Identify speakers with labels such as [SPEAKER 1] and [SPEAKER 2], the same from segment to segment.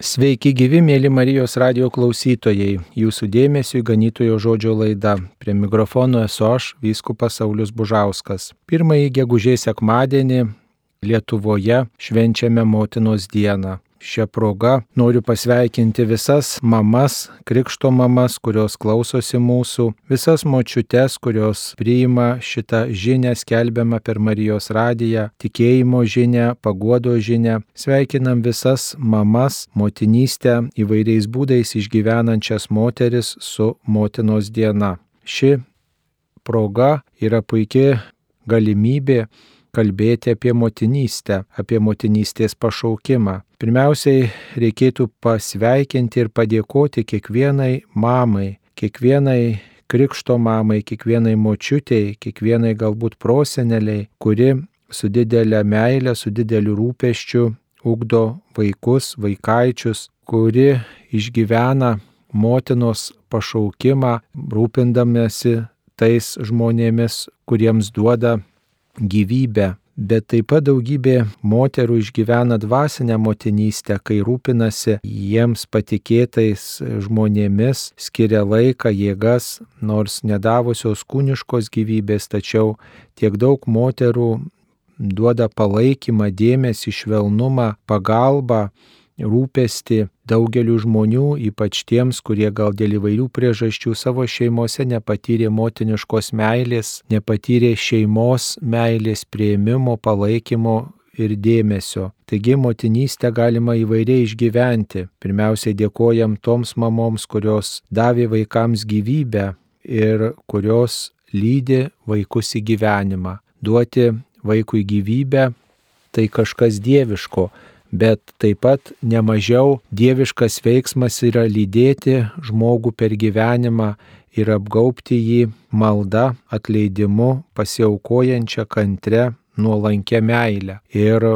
[SPEAKER 1] Sveiki gyvi, mėly Marijos radio klausytojai. Jūsų dėmesio į ganytojo žodžio laidą. Prie mikrofono esu aš, vyskupas Saulis Bužauskas. Pirmąjį gegužės sekmadienį Lietuvoje švenčiame motinos dieną. Šią progą noriu pasveikinti visas mamas, krikšto mamas, kurios klausosi mūsų, visas močiutes, kurios priima šitą žinę skelbiamą per Marijos radiją, tikėjimo žinę, paguodo žinę. Sveikinam visas mamas, motinystę įvairiais būdais išgyvenančias moteris su motinos diena. Ši proga yra puikia galimybė kalbėti apie motinystę, apie motinystės pašaukimą. Pirmiausiai reikėtų pasveikinti ir padėkoti kiekvienai mamai, kiekvienai krikšto mamai, kiekvienai močiutėjai, kiekvienai galbūt proseneliai, kuri su didelė meilė, su dideliu rūpeščiu ugdo vaikus, vaikaičius, kuri išgyvena motinos pašaukimą, rūpindamėsi tais žmonėmis, kuriems duoda gyvybę, bet taip pat daugybė moterų išgyvena dvasinę motinystę, kai rūpinasi jiems patikėtais žmonėmis, skiria laiką, jėgas, nors nedavusios kūniškos gyvybės, tačiau tiek daug moterų duoda palaikymą, dėmesį, švelnumą, pagalbą rūpesti daugeliu žmonių, ypač tiems, kurie gal dėl įvairių priežasčių savo šeimose nepatyrė motiniškos meilės, nepatyrė šeimos meilės prieimimo, palaikymo ir dėmesio. Taigi motinystę galima įvairiai išgyventi. Pirmiausiai dėkojam toms mamoms, kurios davė vaikams gyvybę ir kurios lydi vaikus į gyvenimą. Duoti vaikui gyvybę tai kažkas dieviško bet taip pat nemažiau dieviškas veiksmas yra lydėti žmogų per gyvenimą ir apgaupti jį malda, atleidimu, pasiaukojančia kantre, nuolankia meilė. Ir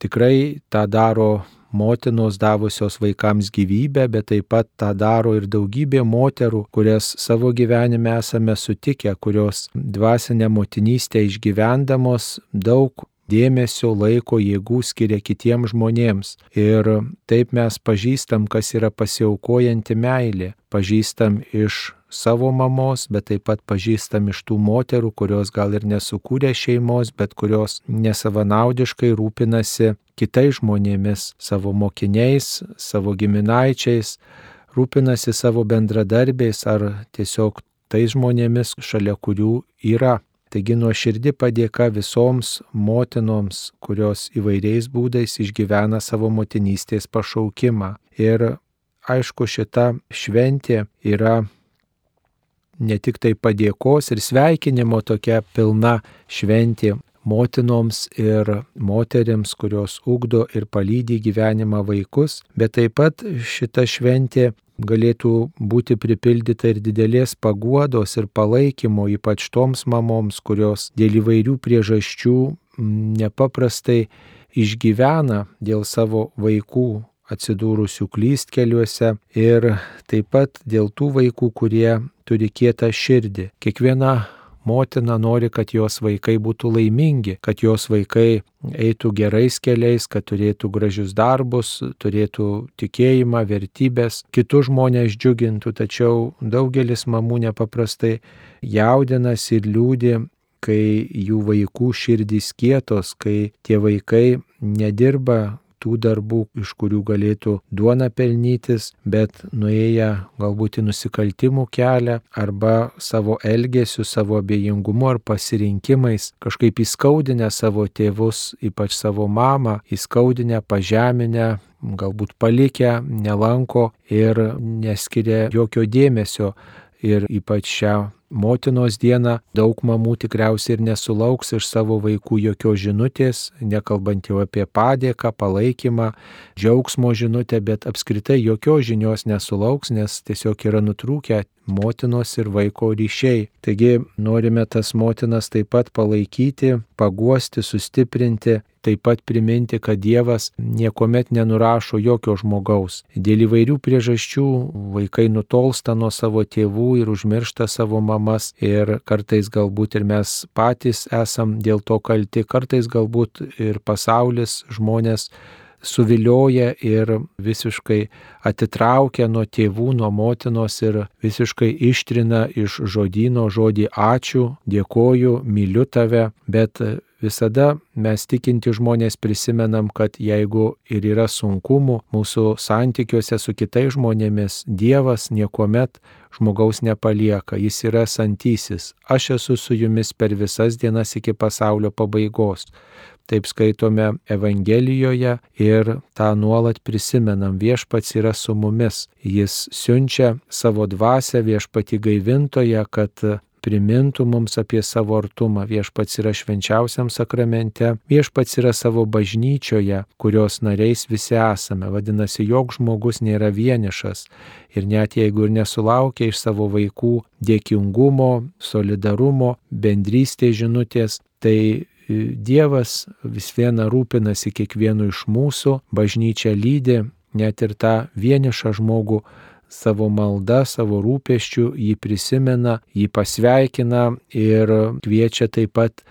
[SPEAKER 1] tikrai tą daro motinos davusios vaikams gyvybę, bet taip pat tą daro ir daugybė moterų, kurias savo gyvenime esame sutikę, kurios dvasinę motinystę išgyvendamos daug dėmesio, laiko, jėgų skiria kitiems žmonėms. Ir taip mes pažįstam, kas yra pasiaukojanti meilė. Pažįstam iš savo mamos, bet taip pat pažįstam iš tų moterų, kurios gal ir nesukūrė šeimos, bet kurios nesavanaudiškai rūpinasi kitais žmonėmis, savo mokiniais, savo giminaičiais, rūpinasi savo bendradarbiais ar tiesiog tais žmonėmis, šalia kurių yra Taigi nuoširdi padėka visoms motinoms, kurios įvairiais būdais išgyvena savo motinystės pašaukimą. Ir aišku, šita šventė yra ne tik tai padėkos ir sveikinimo tokia pilna šventė motinoms ir moteriams, kurios ugdo ir palydi gyvenimą vaikus, bet taip pat šita šventė galėtų būti pripildyta ir didelės paguodos ir palaikymo, ypač toms mamoms, kurios dėl įvairių priežasčių nepaprastai išgyvena dėl savo vaikų atsidūrusių klystkeliuose ir taip pat dėl tų vaikų, kurie turi kietą širdį. Kiekviena motina nori, kad jos vaikai būtų laimingi, kad jos vaikai eitų gerais keliais, kad turėtų gražius darbus, turėtų tikėjimą, vertybės, kitus žmonės džiugintų, tačiau daugelis mamų nepaprastai jaudinasi ir liūdė kai jų vaikų širdys kietos, kai tie vaikai nedirba tų darbų, iš kurių galėtų duona pelnytis, bet nuėję galbūt į nusikaltimų kelią arba savo elgesiu, savo abejingumu ar pasirinkimais kažkaip įskaudinę savo tėvus, ypač savo mamą, įskaudinę, pažeminę, galbūt palikę, nelanko ir neskiria jokio dėmesio ir ypač šią motinos dieną daug mamų tikriausiai ir nesulauks iš savo vaikų jokios žinutės, nekalbant jau apie padėką, palaikymą, džiaugsmo žinutę, bet apskritai jokios žinios nesulauks, nes tiesiog yra nutrūkę motinos ir vaiko ryšiai. Taigi norime tas motinas taip pat palaikyti, paguosti, sustiprinti taip pat priminti, kad Dievas niekuomet nenurašo jokio žmogaus. Dėl įvairių priežasčių vaikai nutolsta nuo savo tėvų ir užmiršta savo mamas ir kartais galbūt ir mes patys esam dėl to kalti, kartais galbūt ir pasaulis žmonės suvilioja ir visiškai atitraukia nuo tėvų, nuo motinos ir visiškai ištrina iš žodino žodį ačiū, dėkoju, myliu tave, bet visada mes tikinti žmonės prisimenam, kad jeigu ir yra sunkumų mūsų santykiuose su kitais žmonėmis, Dievas niekuomet žmogaus nepalieka, jis yra santysis. Aš esu su jumis per visas dienas iki pasaulio pabaigos. Taip skaitome Evangelijoje ir tą nuolat prisimenam. Viešpats yra su mumis. Jis siunčia savo dvasę viešpati gaivintoje, kad primintų mums apie savo artumą. Viešpats yra švenčiausiam sakramente, viešpats yra savo bažnyčioje, kurios nariais visi esame. Vadinasi, jog žmogus nėra vienišas. Ir net jeigu ir nesulaukia iš savo vaikų dėkingumo, solidarumo, bendrystės žinutės, tai Dievas vis viena rūpinasi kiekvienu iš mūsų, bažnyčia lydi net ir tą vienišą žmogų savo malda, savo rūpeščių, jį prisimena, jį pasveikina ir kviečia taip pat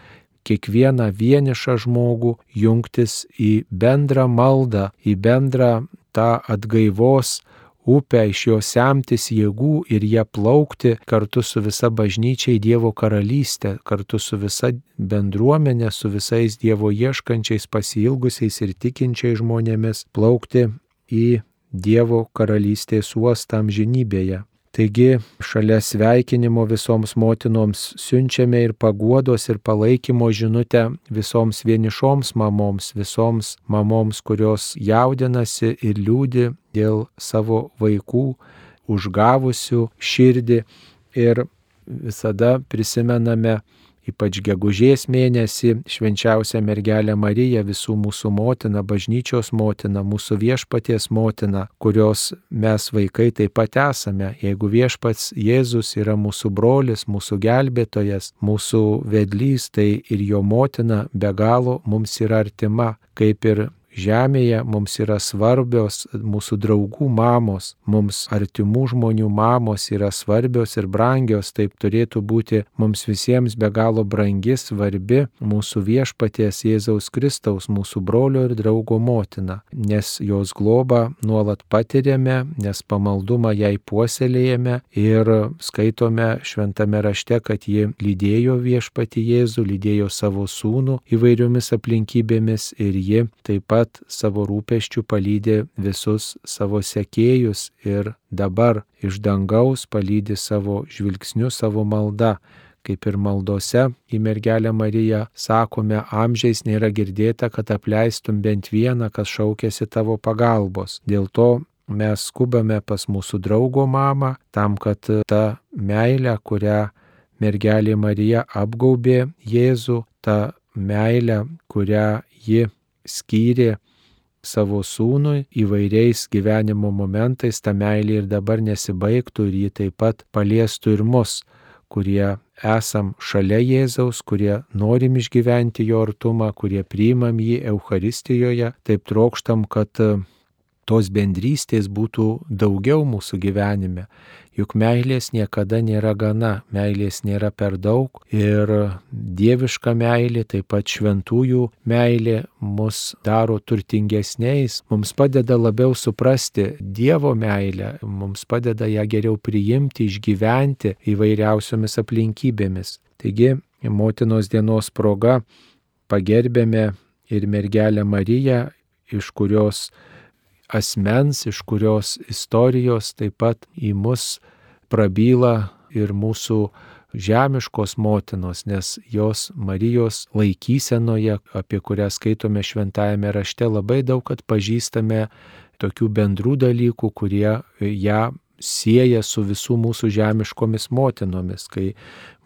[SPEAKER 1] kiekvieną vienišą žmogų jungtis į bendrą maldą, į bendrą tą atgaivos upę, iš jo semtis jėgų ir ją plaukti kartu su visa bažnyčia į Dievo karalystę, kartu su visa bendruomenė, su visais Dievo ieškančiais, pasilgusiais ir tikinčiais žmonėmis plaukti į Dievo karalystės uostą amžinybėje. Taigi šalia sveikinimo visoms motinoms siunčiame ir paguodos ir palaikymo žinutę visoms vienišoms mamoms, visoms mamoms, kurios jaudinasi ir liūdi dėl savo vaikų, užgavusių širdį. Ir visada prisimename ypač gegužės mėnesį švenčiausią mergelę Mariją, visų mūsų motina, bažnyčios motina, mūsų viešpaties motina, kurios mes vaikai taip pat esame. Jeigu viešpats Jėzus yra mūsų brolis, mūsų gelbėtojas, mūsų vedlys, tai ir jo motina be galo mums yra artima, kaip ir žemėje mums yra svarbios mūsų draugų mamos, mums artimų žmonių mamos yra svarbios ir brangios, taip turėtų būti. Mums visiems be galo brangi, svarbi mūsų viešpaties Jėzaus Kristaus, mūsų brolio ir draugo motina, nes jos globą nuolat patiriame, nes pamaldumą jai puoselėjame ir skaitome šventame rašte, kad ji lydėjo viešpati Jėzų, lydėjo savo sūnų įvairiomis aplinkybėmis ir ji taip pat pat savo rūpeščių palydė visus savo sekėjus ir dabar iš dangaus palydė savo žvilgsniu, savo malda. Kaip ir maldose į mergelę Mariją sakome, amžiais nėra girdėta, kad apleistum bent vieną, kas šaukėsi tavo pagalbos. Dėl to mes skubame pas mūsų draugo mamą, tam, kad ta meilė, kurią mergelė Marija apgaubė Jėzų, ta meilė, kurią ji skyrė savo sūnui įvairiais gyvenimo momentais, ta meilė ir dabar nesibaigtų ir ji taip pat paliestų ir mus, kurie esam šalia Jėzaus, kurie norim išgyventi jo artumą, kurie priimam jį Euharistijoje, taip trokštam, kad tos bendrystės būtų daugiau mūsų gyvenime. Juk meilės niekada nėra gana, meilės nėra per daug ir dieviška meilė, taip pat šventųjų meilė mus daro turtingesniais, mums padeda labiau suprasti Dievo meilę, mums padeda ją geriau priimti, išgyventi įvairiausiomis aplinkybėmis. Taigi, motinos dienos proga pagerbėme ir mergelę Mariją, iš kurios asmens, iš kurios istorijos taip pat į mus prabyla ir mūsų žemiškos motinos, nes jos Marijos laikysenoje, apie kurią skaitome šventajame rašte, labai daug atpažįstame tokių bendrų dalykų, kurie ją sieja su visų mūsų žemiškomis motinomis, kai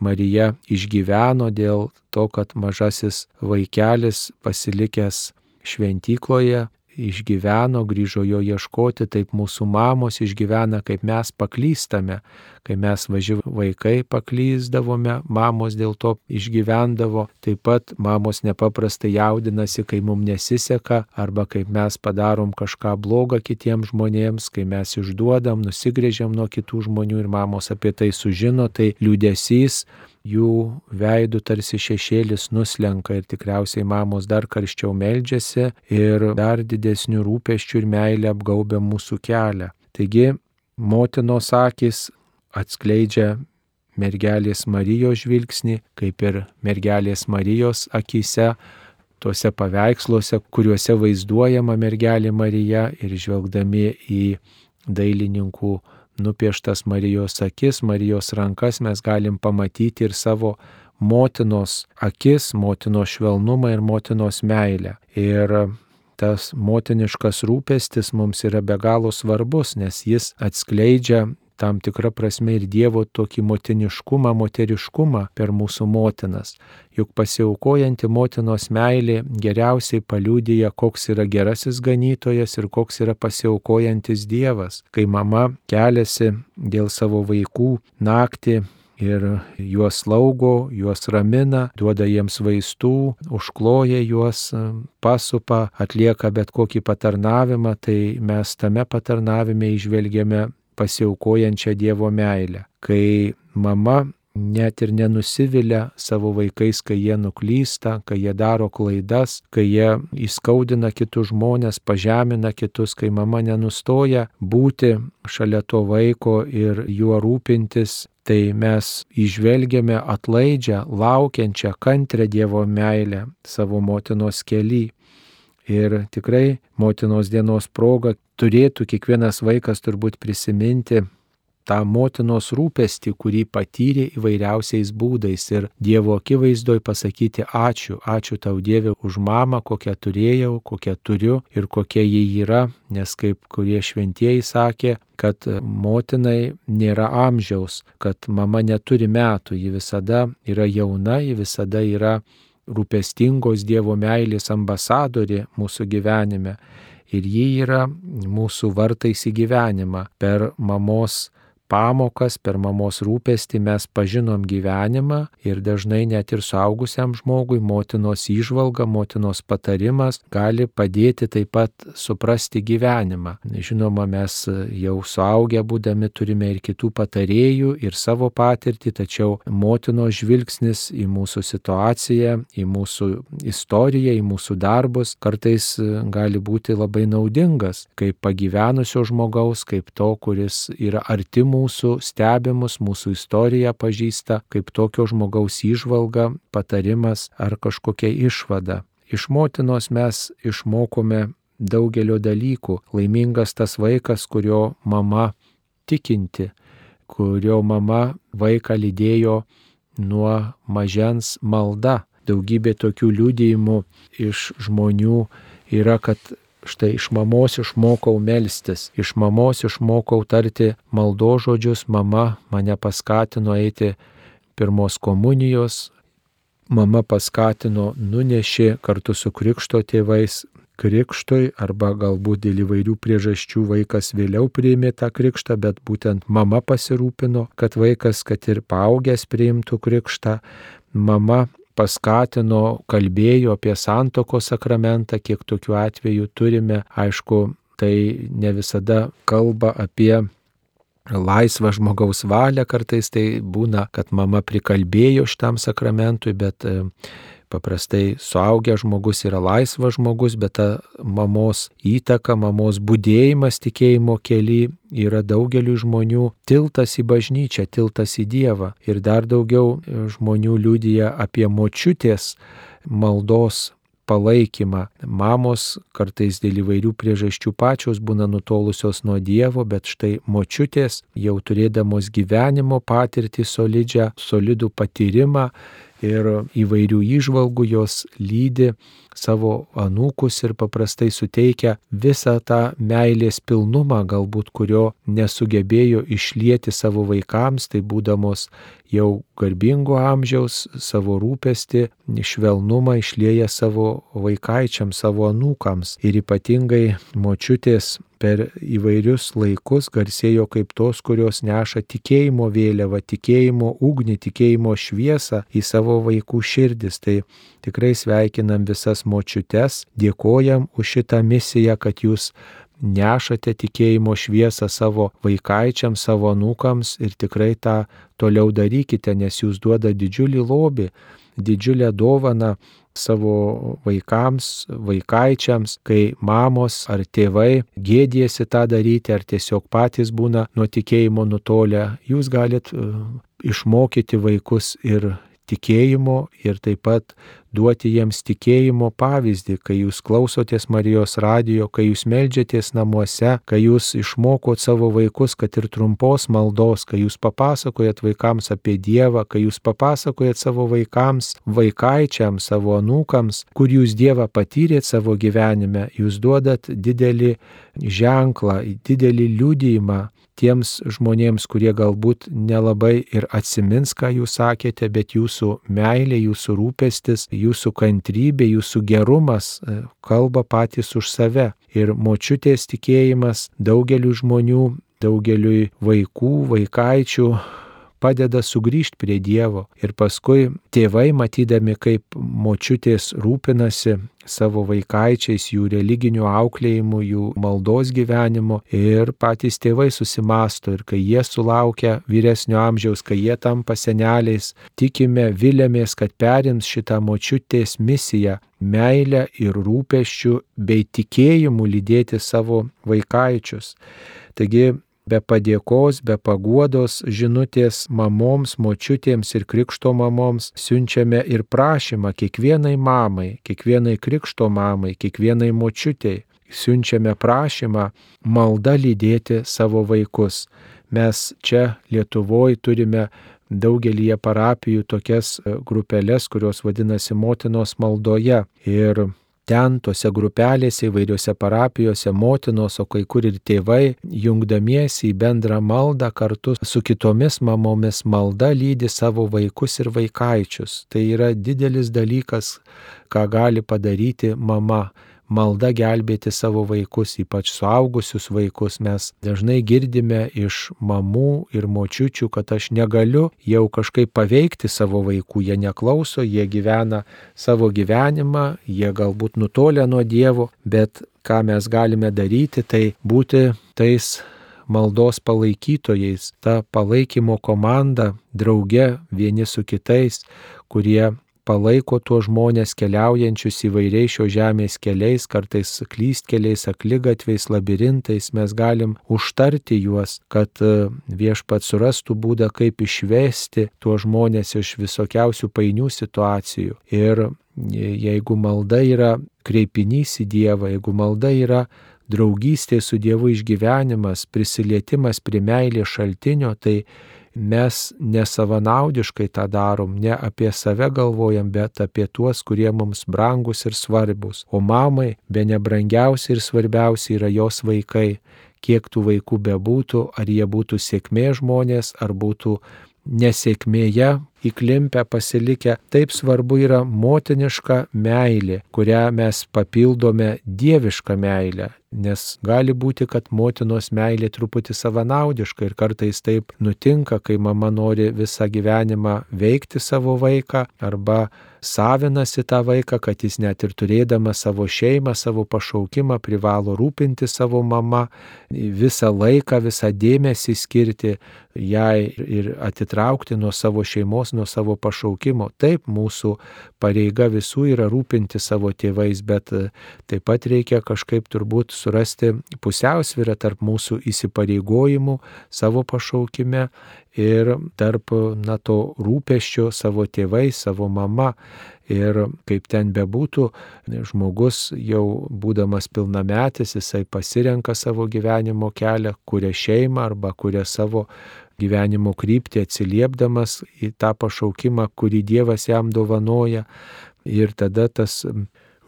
[SPEAKER 1] Marija išgyveno dėl to, kad mažasis vaikelis pasilikęs šventykloje išgyveno, grįžo jo ieškoti, taip mūsų mamos išgyvena, kaip mes paklystame, kai mes važi vaikai paklyzdavome, mamos dėl to išgyvendavo, taip pat mamos nepaprastai jaudinasi, kai mums nesiseka, arba kaip mes padarom kažką blogą kitiems žmonėms, kai mes išduodam, nusigrėžiam nuo kitų žmonių ir mamos apie tai sužino, tai liūdėsys jų veidų tarsi šešėlis nuslenka ir tikriausiai mamos dar karščiau meldžiasi ir dar didesnių rūpeščių ir meilė apgaubia mūsų kelią. Taigi motinos akis atskleidžia mergelės Marijos žvilgsnį, kaip ir mergelės Marijos akise, tuose paveiksluose, kuriuose vaizduojama mergelė Marija ir žvelgdami į dailininkų nupieštas Marijos akis, Marijos rankas mes galim pamatyti ir savo motinos akis, motinos švelnumą ir motinos meilę. Ir tas motiniškas rūpestis mums yra be galo svarbus, nes jis atskleidžia tam tikrą prasme ir Dievo tokį motiniškumą, moteriškumą per mūsų motinas. Juk pasiaukojanti motinos meilė geriausiai paliūdija, koks yra gerasis ganytojas ir koks yra pasiaukojantis Dievas. Kai mama keliasi dėl savo vaikų naktį ir juos laugo, juos ramina, duoda jiems vaistų, užkloja juos, pasupa, atlieka bet kokį patarnavimą, tai mes tame patarnavime išvelgiame pasiaukojančią Dievo meilę. Kai mama net ir nenusivilia savo vaikais, kai jie nuklysta, kai jie daro klaidas, kai jie įskaudina kitus žmonės, pažemina kitus, kai mama nenustoja būti šalia to vaiko ir juo rūpintis, tai mes išvelgiame atlaidžią, laukiančią, kantrę Dievo meilę savo motinos keli. Ir tikrai motinos dienos proga turėtų kiekvienas vaikas turbūt prisiminti tą motinos rūpestį, kurį patyrė įvairiausiais būdais. Ir Dievo akivaizdoj pasakyti ačiū, ačiū tau Dieve už mamą, kokią turėjau, kokią turiu ir kokia ji yra, nes kaip kurie šventieji sakė, kad motinai nėra amžiaus, kad mama neturi metų, ji visada yra jauna, ji visada yra rūpestingos Dievo meilės ambasadorė mūsų gyvenime. Ir ji yra mūsų vartais į gyvenimą per mamos pamokas, per mamos rūpestį mes pažinom gyvenimą ir dažnai net ir suaugusiam žmogui motinos įžvalga, motinos patarimas gali padėti taip pat suprasti gyvenimą. Žinoma, mes jau suaugę būdami turime ir kitų patarėjų, ir savo patirtį, tačiau motinos žvilgsnis į mūsų situaciją, į mūsų istoriją, į mūsų darbus kartais gali būti labai naudingas, kaip pagyvenusio žmogaus, kaip to, kuris yra artimų mūsų stebimus, mūsų istoriją pažįsta, kaip tokio žmogaus įžvalga, patarimas ar kažkokia išvada. Iš motinos mes išmokome daugelio dalykų. Laimingas tas vaikas, kurio mama tikinti, kurio mama vaiką lydėjo nuo mažens malda. Daugybė tokių liūdėjimų iš žmonių yra, kad Štai iš mamos išmokau melstis, iš mamos išmokau tarti maldo žodžius, mama mane paskatino eiti pirmos komunijos, mama paskatino, nunešė kartu su krikšto tėvais krikštui arba galbūt dėl įvairių priežasčių vaikas vėliau priėmė tą krikštą, bet būtent mama pasirūpino, kad vaikas, kad ir paaugęs priimtų krikštą. Mama paskatino, kalbėjo apie santoko sakramentą, kiek tokių atvejų turime. Aišku, tai ne visada kalba apie laisvą žmogaus valią, kartais tai būna, kad mama prikalbėjo šitam sakramentui, bet Paprastai suaugęs žmogus yra laisvas žmogus, bet ta mamos įtaka, mamos būdėjimas tikėjimo keli yra daugeliu žmonių tiltas į bažnyčią, tiltas į Dievą. Ir dar daugiau žmonių liūdija apie močiutės maldos palaikymą. Mamos kartais dėl įvairių priežasčių pačios būna nutolusios nuo Dievo, bet štai močiutės jau turėdamos gyvenimo patirtį solidžią, solidų patyrimą, ir įvairių įžvalgų jos lydi savo anūkus ir paprastai suteikia visą tą meilės pilnumą, galbūt kurio nesugebėjo išlieti savo vaikams, tai būdamos jau garbingo amžiaus savo rūpesti, švelnumą išlieja savo vaikaičiam, savo anūkams ir ypatingai močiutės per įvairius laikus garsėjo kaip tos, kurios neša tikėjimo vėliavą, tikėjimo ugnį, tikėjimo šviesą į savo vaikų širdis. Tai tikrai sveikinam visas močiutes, dėkojam už šitą misiją, kad jūs nešate tikėjimo šviesą savo vaikaičiams, savo nūkams ir tikrai tą toliau darykite, nes jūs duoda didžiulį lobį, didžiulę dovaną savo vaikams, vaikaičiams, kai mamos ar tėvai gėdėsi tą daryti, ar tiesiog patys būna nuo tikėjimo nutolę, jūs galit e, išmokyti vaikus ir tikėjimo ir taip pat duoti jiems tikėjimo pavyzdį, kai jūs klausotės Marijos radijo, kai jūs melžiatės namuose, kai jūs išmokot savo vaikus, kad ir trumpos maldos, kai jūs papasakojat vaikams apie Dievą, kai jūs papasakojat savo vaikams, vaikaičiams, savo anūkams, kur jūs Dievą patyrėt savo gyvenime, jūs duodat didelį ženklą, didelį liudijimą tiems žmonėms, kurie galbūt nelabai ir atsimins, ką jūs sakėte, bet jūsų meilė, jūsų rūpestis, jūsų kantrybė, jūsų gerumas e, kalba patys už save. Ir močiutės tikėjimas daugeliu žmonių, daugeliu vaikų, vaikaičių padeda sugrįžti prie Dievo. Ir paskui tėvai, matydami, kaip močiutės rūpinasi savo vaikaičiais, jų religiniu auklėjimu, jų maldos gyvenimu ir patys tėvai susimasto ir kai jie sulaukia vyresnio amžiaus, kai jie tampa seneliais, tikime, vilėmės, kad perims šitą močiutės misiją meilę ir rūpeščių bei tikėjimu lydėti savo vaikaičius. Taigi be padėkos, be paguodos žinutės mamoms, močiutėms ir krikšto mamoms siunčiame ir prašymą kiekvienai mamai, kiekvienai krikšto mamai, kiekvienai močiutėjai. Siunčiame prašymą maldą lydėti savo vaikus. Mes čia Lietuvoje turime daugelį parapijų tokias grupelės, kurios vadinasi motinos maldoje. Ir ten, tose grupelėse, įvairiose parapijose, motinos, o kai kur ir tėvai, jungdamiesi į bendrą maldą kartu su kitomis mamomis, malda lydi savo vaikus ir vaikaičius. Tai yra didelis dalykas, ką gali padaryti mama malda gelbėti savo vaikus, ypač suaugusius vaikus. Mes dažnai girdime iš mamų ir močiučių, kad aš negaliu jau kažkaip paveikti savo vaikų, jie neklauso, jie gyvena savo gyvenimą, jie galbūt nutolę nuo Dievo, bet ką mes galime daryti, tai būti tais maldos palaikytojais, ta palaikymo komanda, drauge vieni su kitais, kurie palaiko tuos žmonės keliaujančius įvairiais šio žemės keliais, kartais klystkeliais, aklygatviais, labirintais, mes galim užtarti juos, kad e, viešpat surastų būdą, kaip išvesti tuos žmonės iš visokiausių painių situacijų. Ir jeigu malda yra kreipinys į Dievą, jeigu malda yra draugystė su Dievu išgyvenimas, prisilietimas prie meilės šaltinio, tai mes nesavanaudiškai tą darom, ne apie save galvojam, bet apie tuos, kurie mums brangus ir svarbus. O mamai be nebrangiausi ir svarbiausi yra jos vaikai. Kiek tų vaikų bebūtų, ar jie būtų sėkmė žmonės, ar būtų nesėkmėje įklimpę, pasilikę. Taip svarbu yra motiniška meilė, kurią mes papildome dievišką meilę. Nes gali būti, kad motinos meilė truputį savanaudiška ir kartais taip nutinka, kai mama nori visą gyvenimą veikti savo vaiką arba savinasi tą vaiką, kad jis net ir turėdamas savo šeimą, savo pašaukimą privalo rūpinti savo mama, visą laiką, visą dėmesį skirti jai ir atitraukti nuo savo šeimos, nuo savo pašaukimo. Taip, mūsų pareiga visų yra rūpinti savo tėvais, bet taip pat reikia kažkaip turbūt surasti pusiausvyrą tarp mūsų įsipareigojimų savo pašaukime ir tarp na, to rūpeščio savo tėvais, savo mama. Ir kaip ten bebūtų, žmogus jau būdamas pilnametis, jisai pasirenka savo gyvenimo kelią, kuria šeimą arba kuria savo gyvenimo kryptį atsiliepdamas į tą pašaukimą, kurį Dievas jam dovanoja. Ir tada tas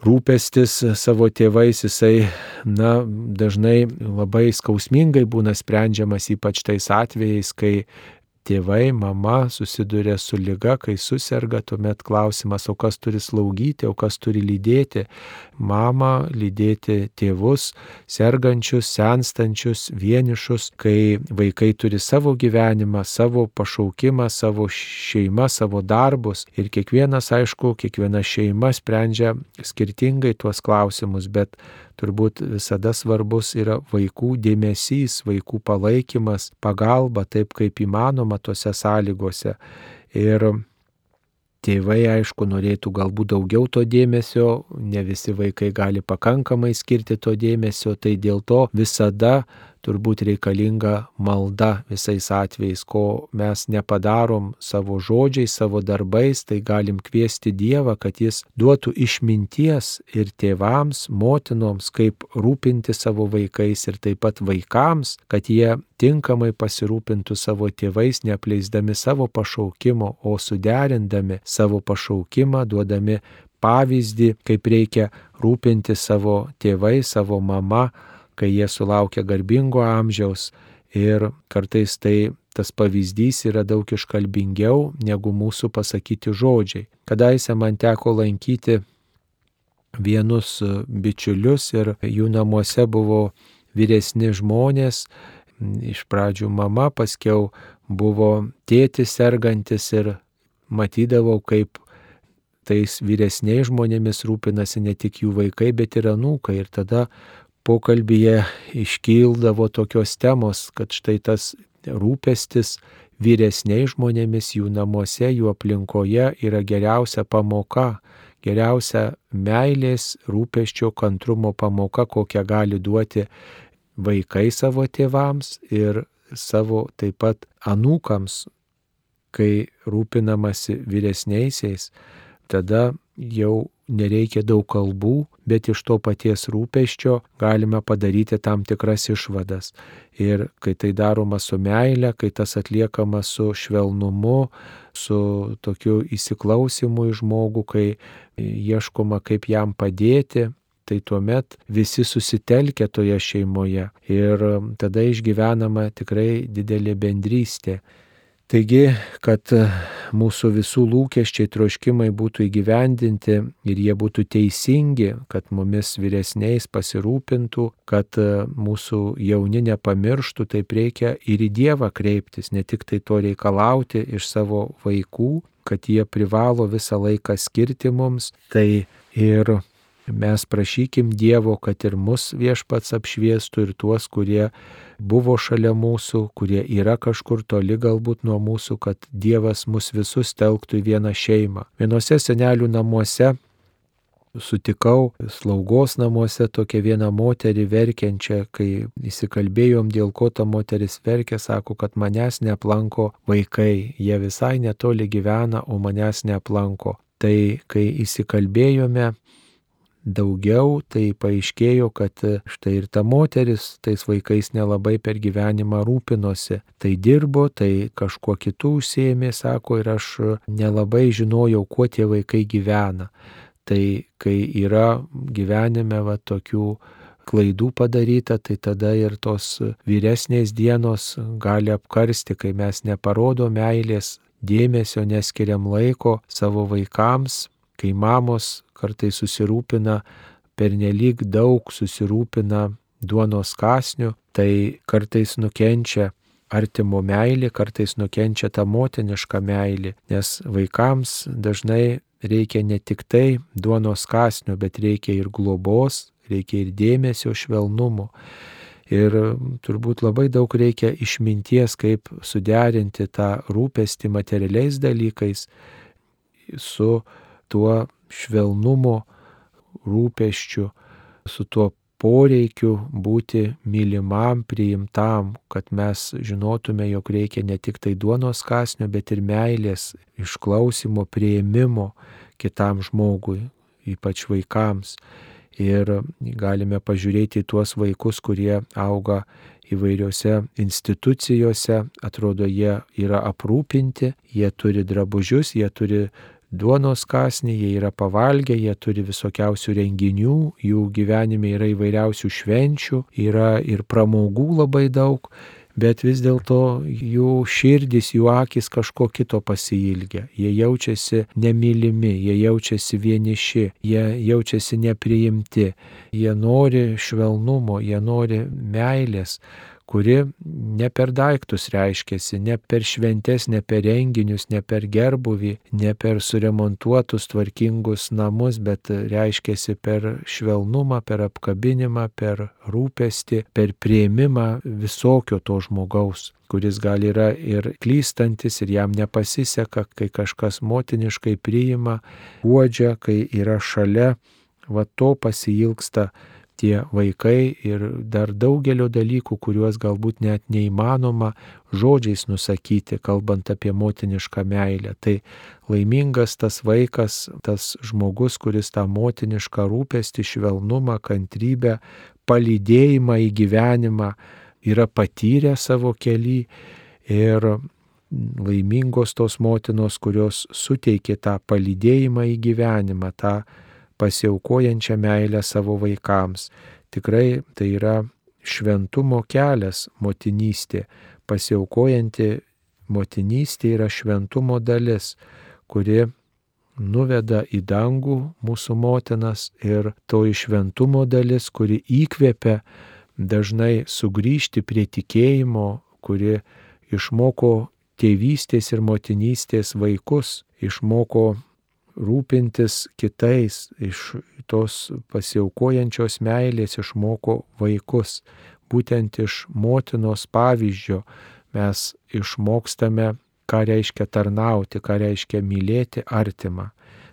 [SPEAKER 1] rūpestis savo tėvais, jisai, na, dažnai labai skausmingai būna sprendžiamas, ypač tais atvejais, kai tėvai, mama susiduria su lyga, kai susirga, tuomet klausimas, o kas turi slaugyti, o kas turi lydėti. Mama lydėti tėvus, sergančius, senstančius, vienišus, kai vaikai turi savo gyvenimą, savo pašaukimą, savo šeimą, savo darbus. Ir kiekvienas, aišku, kiekviena šeima sprendžia skirtingai tuos klausimus, bet turbūt visada svarbus yra vaikų dėmesys, vaikų palaikymas, pagalba taip kaip įmanoma tose sąlygose. Ir tėvai, aišku, norėtų galbūt daugiau to dėmesio, ne visi vaikai gali pakankamai skirti to dėmesio, tai dėl to visada turbūt reikalinga malda visais atvejais, ko mes nepadarom savo žodžiais, savo darbais, tai galim kviesti Dievą, kad Jis duotų išminties ir tėvams, motinoms, kaip rūpinti savo vaikais ir taip pat vaikams, kad jie tinkamai pasirūpintų savo tėvais, neapleisdami savo pašaukimo, o suderindami savo pašaukimą, duodami pavyzdį, kaip reikia rūpinti savo tėvai, savo mama, kai jie sulaukia garbingo amžiaus ir kartais tai tas pavyzdys yra daug iškalbingiau negu mūsų pasakyti žodžiai. Kadaise man teko lankyti vienus bičiulius ir jų namuose buvo vyresni žmonės, iš pradžių mama, paskiau buvo tėtis sergantis ir matydavau, kaip tais vyresniais žmonėmis rūpinasi ne tik jų vaikai, bet ir anūkai. Ir tada pokalbėje iškildavo tokios temos, kad štai tas rūpestis vyresniais žmonėmis jų namuose, jų aplinkoje yra geriausia pamoka, geriausia meilės, rūpeščio, kantrumo pamoka, kokią gali duoti vaikai savo tėvams ir savo taip pat anūkams, kai rūpinamasi vyresniaisiais, tada jau nereikia daug kalbų, bet iš to paties rūpeščio galime padaryti tam tikras išvadas. Ir kai tai daroma su meile, kai tas atliekama su švelnumu, su tokiu įsiklausimu į žmogų, kai ieškoma kaip jam padėti, tai tuomet visi susitelkia toje šeimoje ir tada išgyvenama tikrai didelė bendrystė. Taigi, kad mūsų visų lūkesčiai, troškimai būtų įgyvendinti ir jie būtų teisingi, kad mumis vyresniais pasirūpintų, kad mūsų jauni nepamirštų, taip reikia ir į Dievą kreiptis, ne tik tai to reikalauti iš savo vaikų, kad jie privalo visą laiką skirti mums, tai ir mes prašykim Dievo, kad ir mus viešpats apšviestų ir tuos, kurie buvo šalia mūsų, kurie yra kažkur toli galbūt nuo mūsų, kad Dievas mus visus telktų į vieną šeimą. Vienose senelių namuose sutikau slaugos namuose tokią vieną moterį verkiančią, kai įsikalbėjom, dėl ko ta moteris verkia, sako, kad manęs neaplanko vaikai, jie visai netoli gyvena, o manęs neaplanko. Tai kai įsikalbėjome, daugiau, tai paaiškėjo, kad e, štai ir ta moteris tais vaikais nelabai per gyvenimą rūpinosi. Tai dirbo, tai kažkuo kitų užsėmė, sako, ir aš e, nelabai žinojau, kuo tie vaikai gyvena. Tai kai yra gyvenime va tokių klaidų padaryta, tai tada ir tos vyresnės dienos gali apkarsti, kai mes neparodo meilės, dėmesio, neskiriam laiko savo vaikams, kai mamos kartais susirūpina pernelyg daug, susirūpina duonos kasnių, tai kartais nukenčia artimo meilė, kartais nukenčia ta motiniška meilė, nes vaikams dažnai reikia ne tik tai duonos kasnių, bet reikia ir globos, reikia ir dėmesio, švelnumo. Ir turbūt labai daug reikia išminties, kaip suderinti tą rūpestį materialiais dalykais su tuo švelnumo rūpeščiu, su tuo poreikiu būti mylimam, priimtam, kad mes žinotume, jog reikia ne tik tai duonos kasnio, bet ir meilės, išklausimo, prieimimo kitam žmogui, ypač vaikams. Ir galime pažiūrėti į tuos vaikus, kurie auga įvairiose institucijose, atrodo, jie yra aprūpinti, jie turi drabužius, jie turi duonos kasnį, jie yra pavalgę, jie turi visokiausių renginių, jų gyvenime yra įvairiausių švenčių, yra ir pramogų labai daug, bet vis dėlto jų širdis, jų akis kažko kito pasilgia. Jie jaučiasi nemylimi, jie jaučiasi vieniši, jie jaučiasi nepriimti, jie nori švelnumo, jie nori meilės kuri ne per daiktus reiškėsi, ne per šventes, ne per renginius, ne per gerbuvį, ne per suremontuotus tvarkingus namus, bet reiškėsi per švelnumą, per apkabinimą, per rūpestį, per prieimimą visokio to žmogaus kuris gal yra ir klystantis ir jam nepasiseka, kai kažkas motiniškai priima, uodžia, kai yra šalia, va to pasilgsta tie vaikai ir dar daugelio dalykų, kuriuos galbūt net neįmanoma žodžiais nusakyti, kalbant apie motinišką meilę. Tai laimingas tas vaikas, tas žmogus, kuris tą motinišką rūpestį, švelnumą, kantrybę, palydėjimą į gyvenimą yra patyrę savo keli ir laimingos tos motinos, kurios suteikė tą palydėjimą į gyvenimą, tą pasiaukojančią meilę savo vaikams. Tikrai tai yra šventumo kelias motinystė. Pasiaukojanti motinystė yra šventumo dalis, kuri nuveda į dangų mūsų motinas ir to išventumo dalis, kuri įkvėpia dažnai sugrįžti prie tikėjimo, kuri išmoko tėvystės ir motinystės vaikus, išmoko rūpintis kitais, iš tos pasiaukojančios meilės išmoko vaikus. Būtent iš motinos pavyzdžio mes išmokstame, ką reiškia tarnauti, ką reiškia mylėti artimą.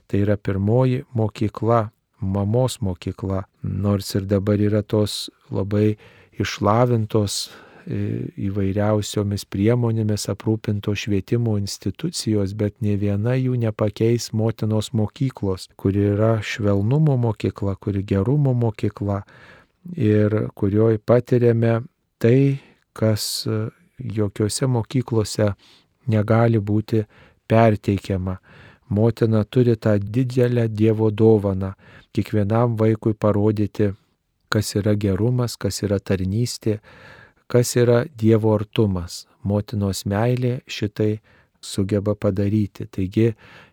[SPEAKER 1] Tai yra pirmoji mokykla, mamos mokykla, nors ir dabar yra tos labai išlavintos įvairiausiomis priemonėmis aprūpinto švietimo institucijos, bet ne viena jų nepakeis motinos mokyklos, kuri yra švelnumo mokykla, kuri gerumo mokykla ir kurioje patiriame tai, kas jokiose mokyklose negali būti perteikiama. Motina turi tą didelę Dievo dovaną kiekvienam vaikui parodyti, kas yra gerumas, kas yra tarnystė, kas yra Dievo artumas. Motinos meilė šitai sugeba padaryti. Taigi,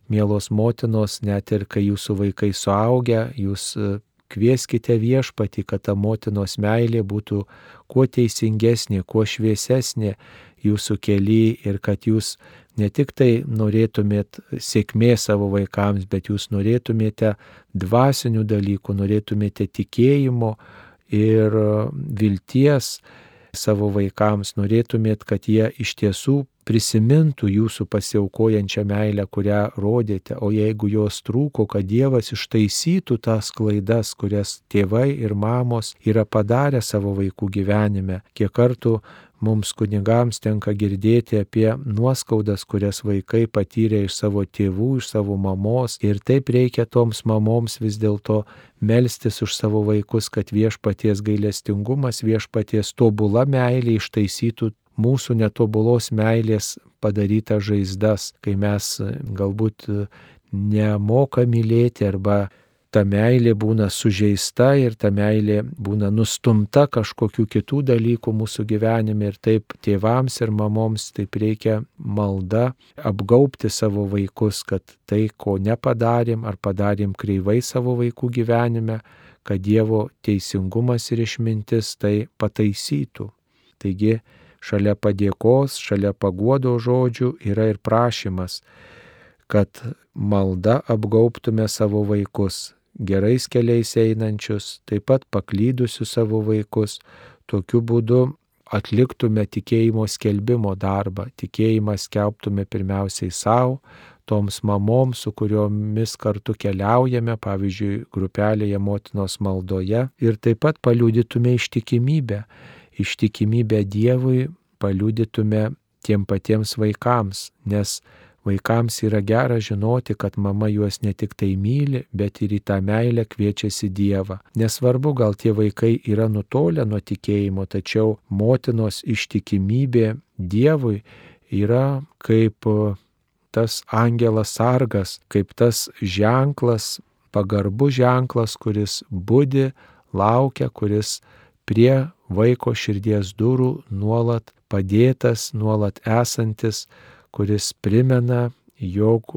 [SPEAKER 1] mielos motinos, net ir kai jūsų vaikai suaugia, jūs e, kvieskite viešpati, kad ta motinos meilė būtų kuo teisingesnė, kuo šviesesnė jūsų keli ir kad jūs ne tik tai norėtumėt sėkmės savo vaikams, bet jūs norėtumėte dvasinių dalykų, norėtumėte tikėjimo ir vilties savo vaikams, norėtumėt, kad jie iš tiesų prisimintų jūsų pasiaukojančią meilę, kurią rodėte, o jeigu jos trūko, kad Dievas ištaisytų tas klaidas, kurias tėvai ir mamos yra padarę savo vaikų gyvenime, kiek kartų mums kunigams tenka girdėti apie nuoskaudas, kurias vaikai patyrė iš savo tėvų, iš savo mamos. Ir taip reikia toms mamoms vis dėlto melstis už savo vaikus, kad viešpaties gailestingumas, viešpaties tobula meilė ištaisytų mūsų netobulos meilės padarytas žaizdas, kai mes galbūt nemoka mylėti arba ta meilė būna sužeista ir ta meilė būna nustumta kažkokių kitų dalykų mūsų gyvenime ir taip tėvams ir mamoms taip reikia malda apgaupti savo vaikus, kad tai, ko nepadarėm ar padarėm kreivai savo vaikų gyvenime, kad Dievo teisingumas ir išmintis tai pataisytų. Taigi, šalia padėkos, šalia paguodo žodžių yra ir prašymas, kad malda apgauptume savo vaikus, gerais keliais einančius, taip pat paklydusius savo vaikus, tokiu būdu atliktume tikėjimo skelbimo darbą, tikėjimą skelbtume pirmiausiai savo, toms mamoms, su kuriomis kartu keliaujame, pavyzdžiui, grupelėje motinos maldoje ir taip pat paliudytume ištikimybę, ištikimybę Dievui, paliudytume tiem patiems vaikams, nes Vaikams yra gera žinoti, kad mama juos ne tik tai myli, bet ir į tą meilę kviečiasi Dievą. Nesvarbu, gal tie vaikai yra nutolę nuo tikėjimo, tačiau motinos ištikimybė Dievui yra kaip tas angelas sargas, kaip tas ženklas, pagarbus ženklas, kuris būdi, laukia, kuris prie vaiko širdies durų nuolat padėtas, nuolat esantis, kuris primena, jog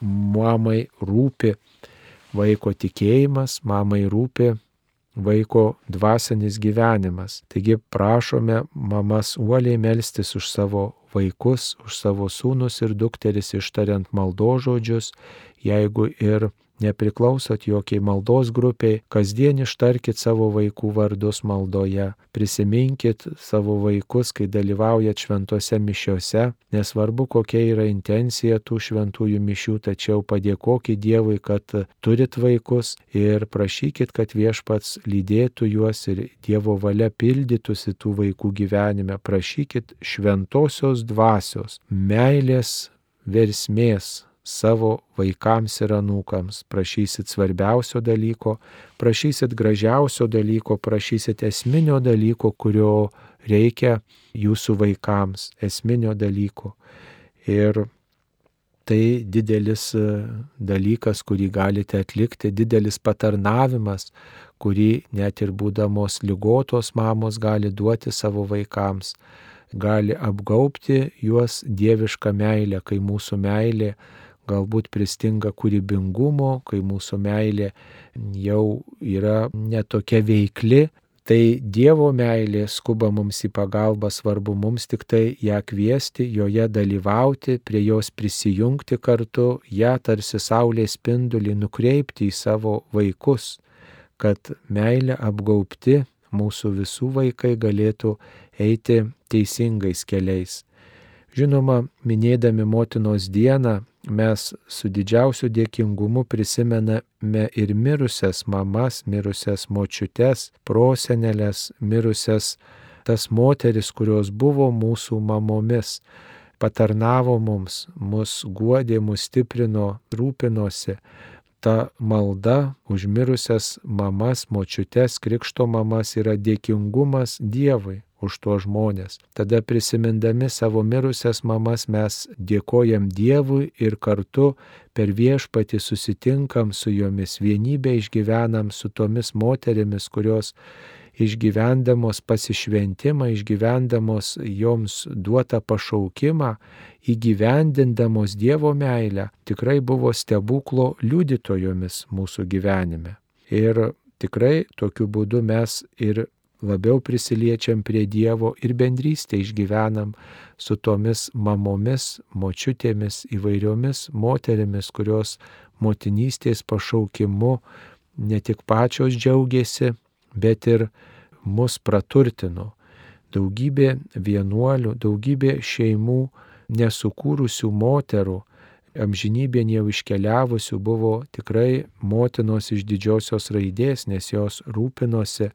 [SPEAKER 1] mamai rūpi vaiko tikėjimas, mamai rūpi vaiko dvasinis gyvenimas. Taigi prašome mamas uoliai melstis už savo vaikus, už savo sūnus ir dukteris ištariant maldožodžius, jeigu ir nepriklausot jokiai maldos grupiai, kasdien ištarkit savo vaikų vardus maldoje, prisiminkit savo vaikus, kai dalyvaujat šventose mišiuose, nesvarbu kokia yra intencija tų šventųjų mišių, tačiau padėkokit Dievui, kad turit vaikus ir prašykit, kad viešpats lydėtų juos ir Dievo valia pildytųsi tų vaikų gyvenime, prašykit šventosios dvasios, meilės versmės savo vaikams ir anūkams. Prašysit svarbiausio dalyko, prašysit gražiausio dalyko, prašysit esminio dalyko, kurio reikia jūsų vaikams, esminio dalyko. Ir tai didelis e, dalykas, kurį galite atlikti, didelis patarnavimas, kurį net ir būdamos lygotos mamos gali duoti savo vaikams, gali apgaupti juos dievišką meilę, kai mūsų meilė galbūt pristinga kūrybingumo, kai mūsų meilė jau yra netokia veikli, tai Dievo meilė skuba mums į pagalbą, svarbu mums tik tai ją kviesti, joje dalyvauti, prie jos prisijungti kartu, ją tarsi saulės spindulį nukreipti į savo vaikus, kad meilė apgaupti mūsų visų vaikai galėtų eiti teisingais keliais. Žinoma, minėdami motinos dieną mes su didžiausiu dėkingumu prisimename ir mirusias mamas, mirusias močiutes, prosenelės, mirusias tas moteris, kurios buvo mūsų mamomis, patarnavo mums, mus guodė, mus stiprino, rūpinosi. Ta malda užmirusias mamas, močiutes, krikšto mamas yra dėkingumas Dievui už tuos žmonės. Tada prisimindami savo mirusias mamas mes dėkojam Dievui ir kartu per viešpatį susitinkam su jomis, vienybę išgyvenam su tomis moterimis, kurios išgyvendamos pasišventimą, išgyvendamos joms duotą pašaukimą, įgyvendindamos Dievo meilę, tikrai buvo stebuklo liudytojomis mūsų gyvenime. Ir tikrai tokiu būdu mes ir labiau prisiliečiam prie Dievo ir bendrystę išgyvenam su tomis mamomis, močiutėmis, įvairiomis moterimis, kurios motinystės pašaukimu ne tik pačios džiaugiasi, bet ir mus praturtino. Daugybė vienuolių, daugybė šeimų nesukūrusių moterų, amžinybėn jau iškeliavusių buvo tikrai motinos iš didžiosios raidės, nes jos rūpinosi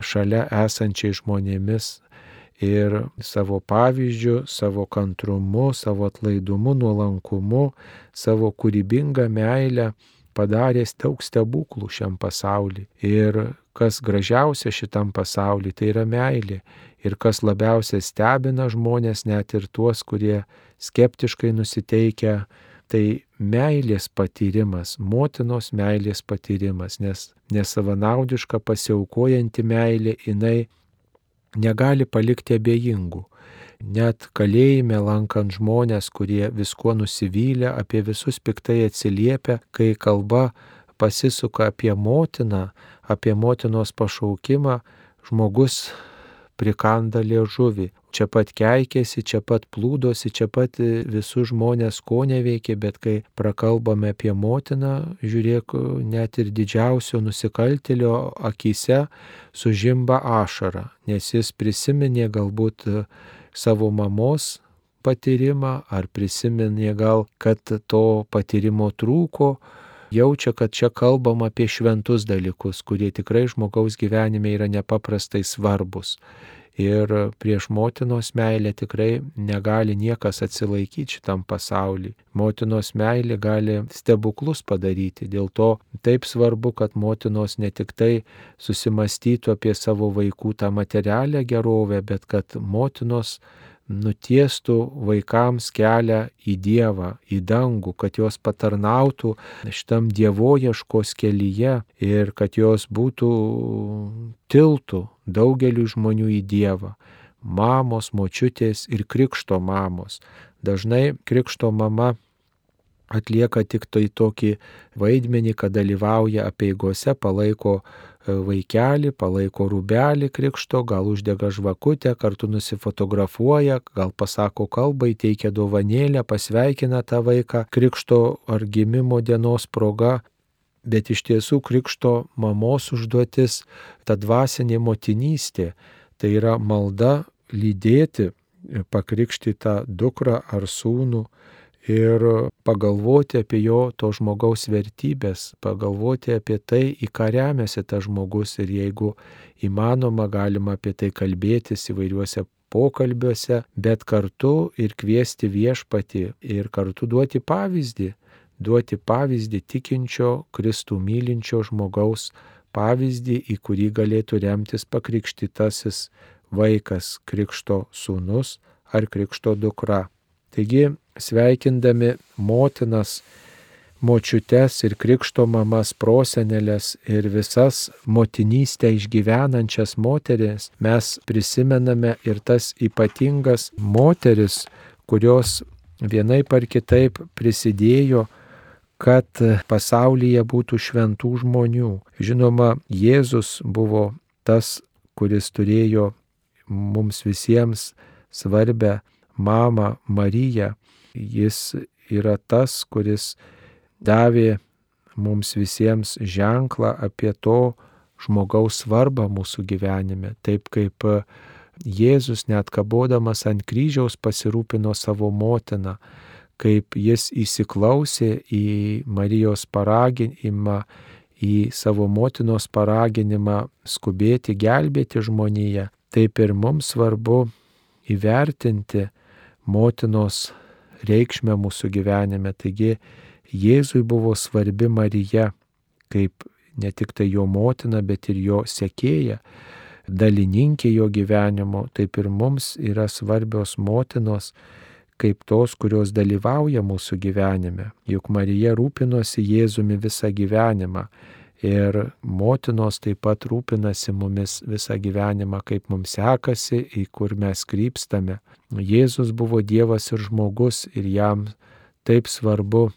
[SPEAKER 1] šalia esančiai žmonėmis ir savo pavyzdžių, savo kantrumu, savo atlaidumu, nuolankumu, savo kūrybingą meilę padarė daug stebuklų šiam pasauliu. Ir kas gražiausia šitam pasauliu, tai yra meilė. Ir kas labiausiai stebina žmonės, net ir tuos, kurie skeptiškai nusiteikia tai meilės patyrimas, motinos meilės patyrimas, nes nesavanaudiška pasiaukojanti meilė jinai negali palikti abejingų. Net kalėjime lankant žmonės, kurie viskuo nusivylę, apie visus piktai atsiliepia, kai kalba pasisuka apie motiną, apie motinos pašaukimą, žmogus prikanda liežuvį, čia pat keikėsi, čia pat plūdosi, čia pat e, visus žmonės ko neveikė, bet kai prakalbame apie motiną, žiūrėk, net ir didžiausio nusikaltelio akise sužimba ašara, nes jis prisiminė galbūt e, savo mamos patyrimą, ar prisiminė gal, kad to patyrimo trūko, jaučia, kad čia kalbam apie šventus dalykus, kurie tikrai žmogaus gyvenime yra nepaprastai svarbus. Ir prieš motinos meilę tikrai negali niekas atsilaikyti šitam pasauliu. Motinos meilė gali stebuklus padaryti. Dėl to taip svarbu, kad motinos ne tik tai susimastytų apie savo vaikų tą materialę gerovę, bet kad motinos nutiestų vaikams kelią į Dievą, į dangų, kad jos patarnautų šitam dievojieškos kelyje ir kad jos būtų tiltų daugeliu žmonių į Dievą. Mamos, močiutės ir krikšto mamos. Dažnai krikšto mama atlieka tik tai tokį vaidmenį, kad dalyvauja apieigose, palaiko vaikelį, palaiko rūbelį krikšto, gal uždega žvakutę, kartu nusifotografuoja, gal pasako kalbą, įteikia dovanėlę, pasveikina tą vaiką krikšto ar gimimo dienos proga. Bet iš tiesų krikšto mamos užduotis - ta dvasinė motinystė. Tai yra malda lydėti pakrikštytą dukrą ar sūnų ir pagalvoti apie jo to žmogaus vertybės, pagalvoti apie tai, į ką remiasi tas žmogus ir jeigu įmanoma, galima apie tai kalbėtis įvairiuose pokalbiuose, bet kartu ir kviesti viešpati ir kartu duoti pavyzdį, duoti pavyzdį tikinčio, Kristų mylinčio žmogaus pavyzdį, į kurį galėtų remtis pakrikštytasis vaikas, krikšto sūnus ar krikšto dukra. Taigi, sveikindami motinas, močiutes ir krikšto mamas, prosenelės ir visas motinystę išgyvenančias moteris, mes prisimename ir tas ypatingas moteris, kurios vienai par kitaip prisidėjo, kad pasaulyje būtų šventų žmonių. Žinoma, Jėzus buvo tas, kuris turėjo mums visiems svarbę mamą Mariją. Jis yra tas, kuris davė mums visiems ženklą apie to žmogaus svarbą mūsų gyvenime. Taip kaip Jėzus net kabodamas ant kryžiaus pasirūpino savo motiną, kaip jis įsiklausė į Marijos paraginimą, į savo motinos paraginimą skubėti, gelbėti žmoniją, taip ir mums svarbu įvertinti motinos reikšmę mūsų gyvenime. Taigi Jėzui buvo svarbi Marija, kaip ne tik tai jo motina, bet ir jo sekėja, dalininkė jo gyvenimo, taip ir mums yra svarbios motinos, kaip tos, kurios dalyvauja mūsų gyvenime. Juk Marija rūpinosi Jėzumi visą gyvenimą ir motinos taip pat rūpinasi mumis visą gyvenimą, kaip mums sekasi, į kur mes krypstame. Jėzus buvo Dievas ir žmogus ir jam taip svarbu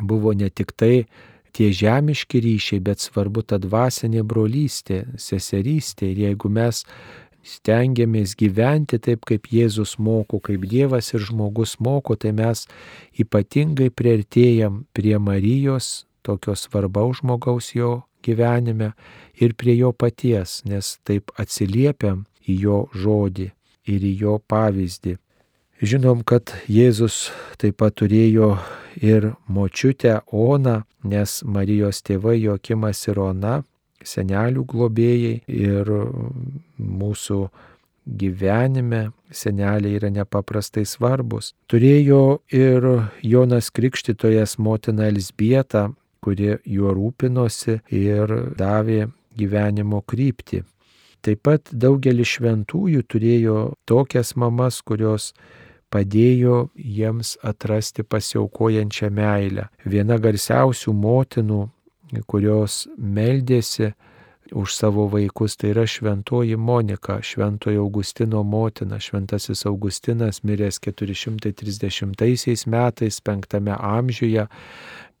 [SPEAKER 1] buvo ne tik tai tie žemiški ryšiai, bet svarbu ta dvasinė brolystė, seserystė. Ir jeigu mes stengiamės gyventi taip, kaip Jėzus moko, kaip Dievas ir žmogus moko, tai mes ypatingai prieartėjam prie Marijos, tokio svarbaus žmogaus jo gyvenime ir prie jo paties, nes taip atsiliepiam į jo žodį ir į jo pavyzdį. Žinom, kad Jėzus taip pat turėjo ir močiutę Oną, nes Marijos tėvai Jokimas ir Ona, senelių globėjai ir mūsų gyvenime seneliai yra nepaprastai svarbus. Turėjo ir Jonas Krikštytojas motina Elsbieta, kuri juo rūpinosi ir davė gyvenimo kryptį. Taip pat daugelis šventųjų turėjo tokias mamas, kurios padėjo jiems atrasti pasiaukojančią meilę. Viena garsiausių motinų, kurios meldėsi už savo vaikus, tai yra šventoji Monika, šventojo Augustino motina. Šventasis Augustinas miręs 430 metais, 5 amžiuje,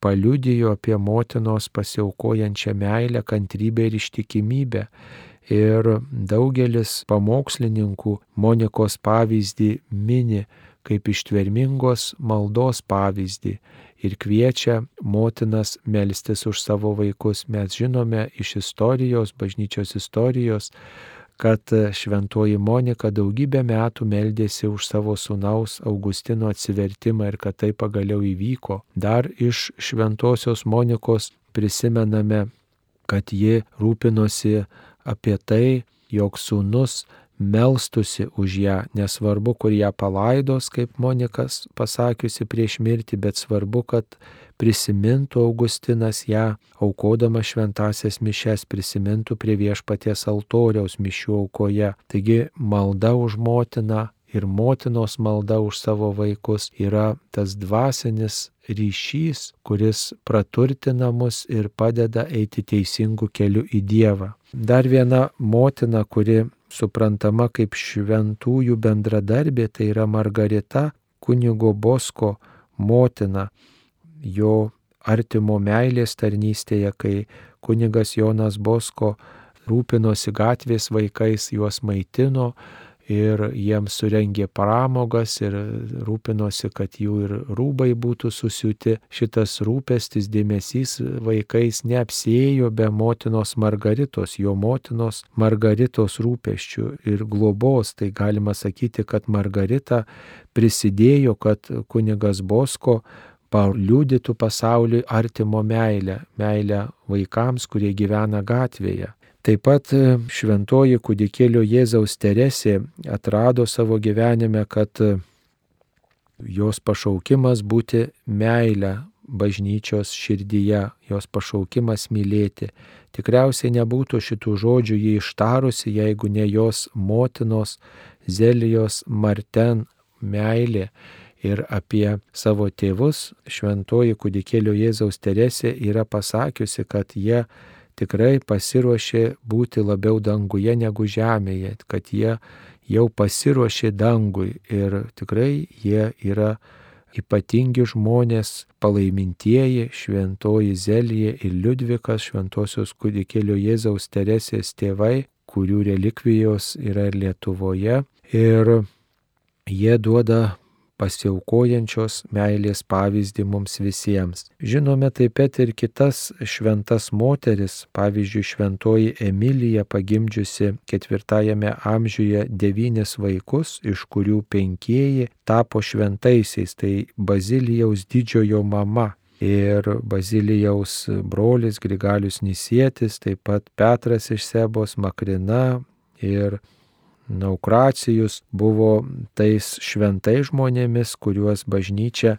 [SPEAKER 1] paliudijo apie motinos pasiaukojančią meilę, kantrybę ir ištikimybę. Ir daugelis pamokslininkų Monikos pavyzdį mini kaip ištvermingos maldos pavyzdį ir kviečia motinas melstis už savo vaikus. Mes žinome iš istorijos, bažnyčios istorijos, kad šventoji Monika daugybę metų meldėsi už savo sunaus Augustino atsivertimą ir kad tai pagaliau įvyko. Dar iš šventosios Monikos prisimename, kad ji rūpinosi apie tai, jog sūnus melstusi už ją, nesvarbu, kur ją palaidos, kaip Monikas pasakiusi prieš mirtį, bet svarbu, kad prisimintų Augustinas ją, aukodama šventasias mišes, prisimintų prie viešpaties altoriaus mišių aukoje. Taigi malda už motiną ir motinos malda už savo vaikus yra tas dvasinis ryšys, kuris praturtina mus ir padeda eiti teisingų kelių į Dievą. Dar viena motina, kuri suprantama kaip šventųjų bendradarbė, tai yra Margarita kunigo Bosko motina jo artimo meilės tarnystėje, kai kunigas Jonas Bosko rūpinosi gatvės vaikais, juos maitino ir jiems surengė pramogas ir rūpinosi, kad jų ir rūbai būtų susiūti. Šitas rūpestis, dėmesys vaikais neapsėjo be motinos Margaritos, jo motinos Margaritos rūpeščių ir globos. Tai galima sakyti, kad Margarita prisidėjo, kad kunigas Bosko paliūdytų pasauliui artimo meilę, meilę vaikams, kurie gyvena gatvėje. Taip pat e, šventoji kūdikėlio Jėzaus Teresė atrado savo gyvenime, kad e, jos pašaukimas būti meilę bažnyčios širdyje, jos pašaukimas mylėti. Tikriausiai nebūtų šitų žodžių jį ištarusi, jeigu ne jos motinos Zelijos Marten meilė. Ir apie savo tėvus šventoji kūdikėlio Jėzaus Teresė yra pasakiusi, kad jie tikrai pasiruošė būti labiau danguje negu žemėje, kad jie jau pasiruošė dangui ir tikrai jie yra ypatingi žmonės, palaimintieji, šventoji Zelija ir Liudvikas, šventosios kūdikėlio Jėzaus Teresės tėvai, kurių relikvijos yra ir Lietuvoje. Ir jie duoda pasiaukojančios meilės pavyzdį mums visiems. Žinome taip pat ir kitas šventas moteris, pavyzdžiui, šventoji Emilija pagimdžiusi ketvirtajame amžiuje devynis vaikus, iš kurių penkieji tapo šventaisiais, tai Bazilijaus didžiojo mama. Ir Bazilijaus brolis Grigalius Nisietis, taip pat Petras iš Sebos, Makrina ir Naukracijus buvo tais šventai žmonėmis, kuriuos bažnyčia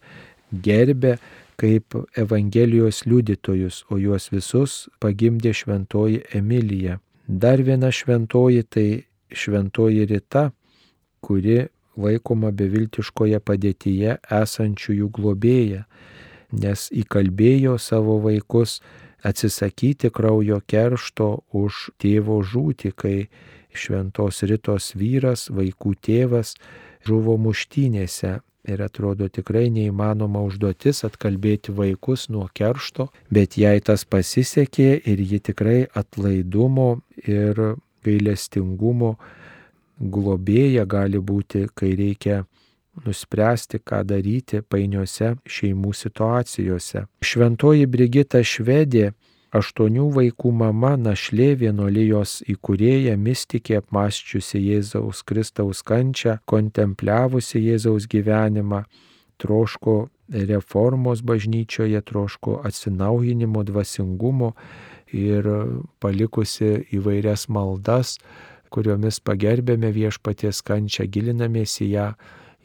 [SPEAKER 1] gerbė kaip Evangelijos liudytojus, o juos visus pagimdė šventoji Emilija. Dar viena šventoji tai šventoji Rita, kuri laikoma beviltiškoje padėtyje esančiųjų globėja, nes įkalbėjo savo vaikus atsisakyti kraujo keršto už tėvo žūtį, kai šventos rytos vyras, vaikų tėvas, žuvo muštynėse. Ir atrodo tikrai neįmanoma užduotis atkalbėti vaikus nuo keršto, bet jai tas pasisekė ir ji tikrai atlaidumo ir gailestingumo globėja gali būti, kai reikia nuspręsti, ką daryti painiuose šeimų situacijose. Šventoji Brigita Švedė aštuonių vaikų mama, našlė vienolyjos įkūrėja, mystikė apmąščiusi Jėzaus Kristaus kančią, kontempliavusi Jėzaus gyvenimą, troško reformos bažnyčioje, troško atsinaujinimo, dvasingumo ir palikusi įvairias maldas, kuriomis pagerbėme viešpaties kančią, gilinamės į ją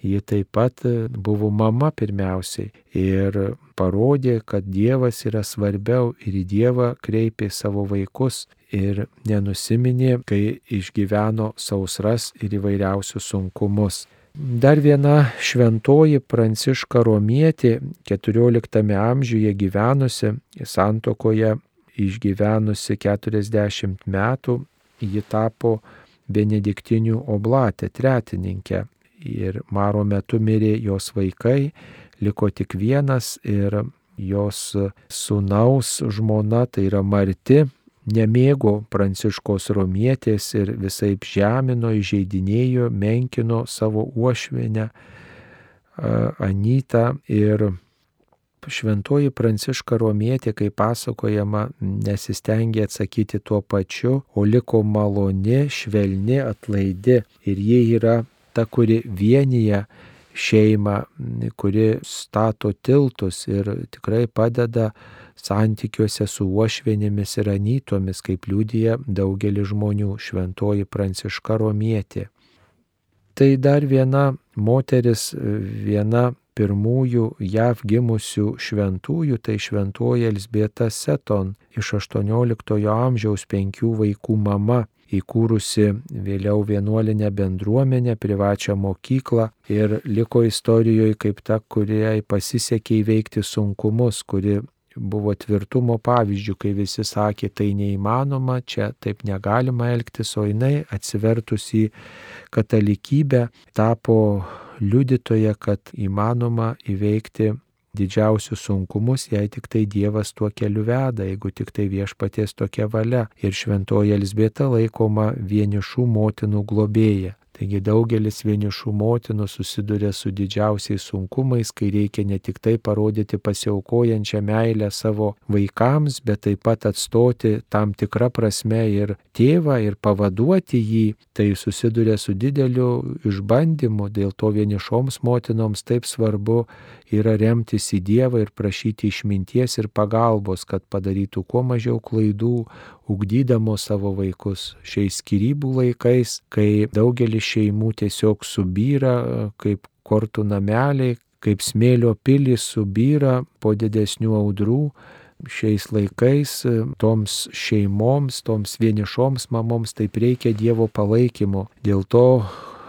[SPEAKER 1] ji taip pat e, buvo mama pirmiausiai ir parodė, kad Dievas yra svarbiau ir į Dievą kreipė savo vaikus ir nenusiminė, kai išgyveno sausras ir įvairiausius sunkumus. Dar viena šventoji Pranciška Romietė, XIV amžiuje gyvenusi, santokoje išgyvenusi 40 metų, ji tapo benediktinių oblatė, tretininkė ir maro metu mirė jos vaikai, liko tik vienas ir jos sunaus žmona, tai yra Marti, nemėgo pranciškos romietės ir visai žemino, įžeidinėjo, menkino savo uošvienę Anytą ir šventoji pranciška romietė, kaip pasakojama, nesistengė atsakyti tuo pačiu, o liko maloni, švelni, atlaidi. Ir jie yra ta, kuri vienyje šeimą, kuri stato tiltus ir tikrai padeda santykiuose su uošvienėmis ir anytomis, kaip liūdija daugelis žmonių šventoji pranciška romietė. Tai dar viena moteris, viena pirmųjų JAV gimusių šventųjų, tai šventoji Elsbieta Seton iš 18 amžiaus penkių vaikų mama įkūrusi vėliau vienuolinę bendruomenę, privačią mokyklą ir liko istorijoje kaip ta, kuriai pasisekė įveikti sunkumus, kuri buvo tvirtumo pavyzdžių, kai visi sakė, tai neįmanoma, čia taip negalima elgtis, o jinai atsivertus į katalikybę tapo liudytoje, kad įmanoma įveikti didžiausius sunkumus, jei tik tai Dievas tuo keliu veda, jeigu tik tai viešpaties tokia valia. Ir šventoji Elsbieta laikoma vienišų motinų globėja. Taigi daugelis vienišų motinų susiduria su didžiausiais sunkumais, kai reikia ne tik tai parodyti pasiaukojančią meilę savo vaikams, bet taip pat atstoti tam tikrą prasme ir tėvą ir pavaduoti jį. Tai susiduria su dideliu išbandymu, dėl to vienišoms motinoms taip svarbu yra remtis į Dievą ir prašyti išminties ir pagalbos, kad padarytų kuo mažiau klaidų, ugdydamos savo vaikus šiais skirybų laikais, kai daugelis šeimų tiesiog subyra kaip kortų nameliai, kaip smėlio pilys subyra po didesnių audrų. Šiais laikais toms šeimoms, toms vienišoms mamoms taip reikia Dievo palaikymo. Dėl to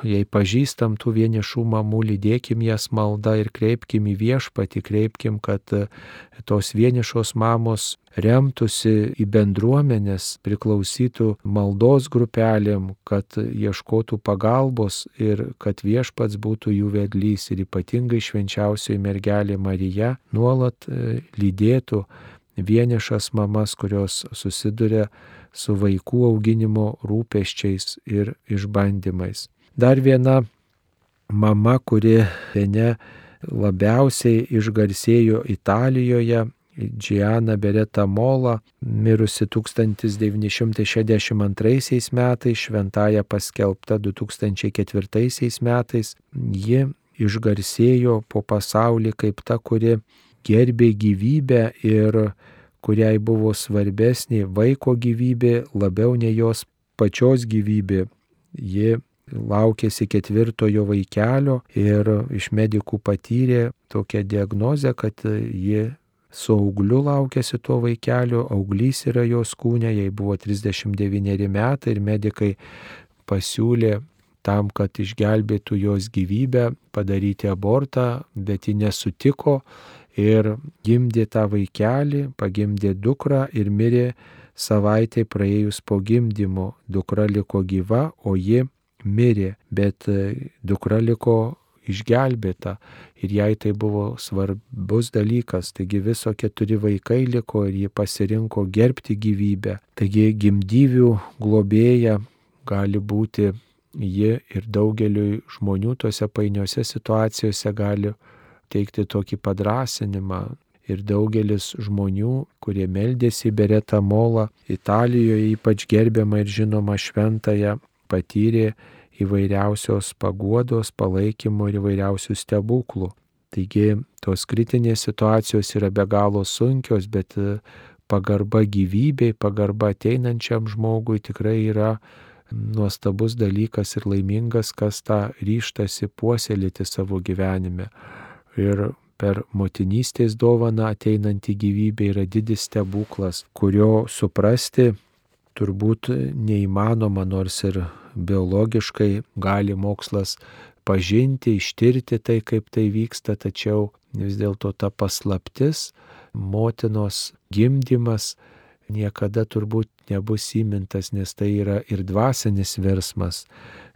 [SPEAKER 1] jei pažįstam tų vienišų mamų, lydėkim jas maldą ir kreipkim į viešpatį, kreipkim, kad e, tos vienišos mamos remtųsi į bendruomenės, priklausytų maldos grupelėm, kad ieškotų pagalbos ir kad viešpats būtų jų vedlys ir ypatingai švenčiausioji mergelė Marija nuolat e, lydėtų vienišas mamas, kurios susiduria su vaikų auginimo rūpeščiais ir išbandymais. Dar viena mama, kuri ne labiausiai išgarsėjo Italijoje, Džiana Beretta Mola, mirusi 1962 metais, šventąją paskelbta 2004 metais, ji išgarsėjo po pasaulį kaip ta, kuri gerbė gyvybę ir kuriai buvo svarbesnė vaiko gyvybė labiau nei jos pačios gyvybė. Ji laukėsi ketvirtojo vaikelio ir iš medikų patyrė tokią diagnozę, kad ji su augliu laukėsi to vaikelio, auglys yra jos kūne, jai buvo 39 metai ir medikai pasiūlė tam, kad išgelbėtų jos gyvybę, padaryti abortą, bet ji nesutiko ir gimdė tą vaikelį, pagimdė dukrą ir mirė savaitė praėjus po gimdymo. Dukra liko gyva, o ji mirė, bet e, dukra liko išgelbėta ir jai tai buvo svarbus dalykas. Taigi viso keturi vaikai liko ir ji pasirinko gerbti gyvybę. Taigi gimdyvių globėja gali būti ji ir daugeliu žmonių tose painiose situacijose gali teikti tokį padrasinimą. Ir daugelis žmonių, kurie meldėsi Beretą Molą, Italijoje ypač gerbiamą ir žinomą šventąją, patyrė įvairiausios paguodos, palaikymo ir įvairiausių stebuklų. Taigi tos kritinės situacijos yra be galo sunkios, bet e, pagarba gyvybei, pagarba ateinančiam žmogui tikrai yra nuostabus dalykas ir laimingas, kas tą ryštasi puoselėti savo gyvenime. Ir per motinystės dovaną ateinanti gyvybė yra didis stebuklas, kurio suprasti turbūt neįmanoma, nors ir biologiškai gali mokslas pažinti, ištirti tai, kaip tai vyksta, tačiau vis dėlto ta paslaptis, motinos gimdymas niekada turbūt nebus įmintas, nes tai yra ir dvasinis virsmas.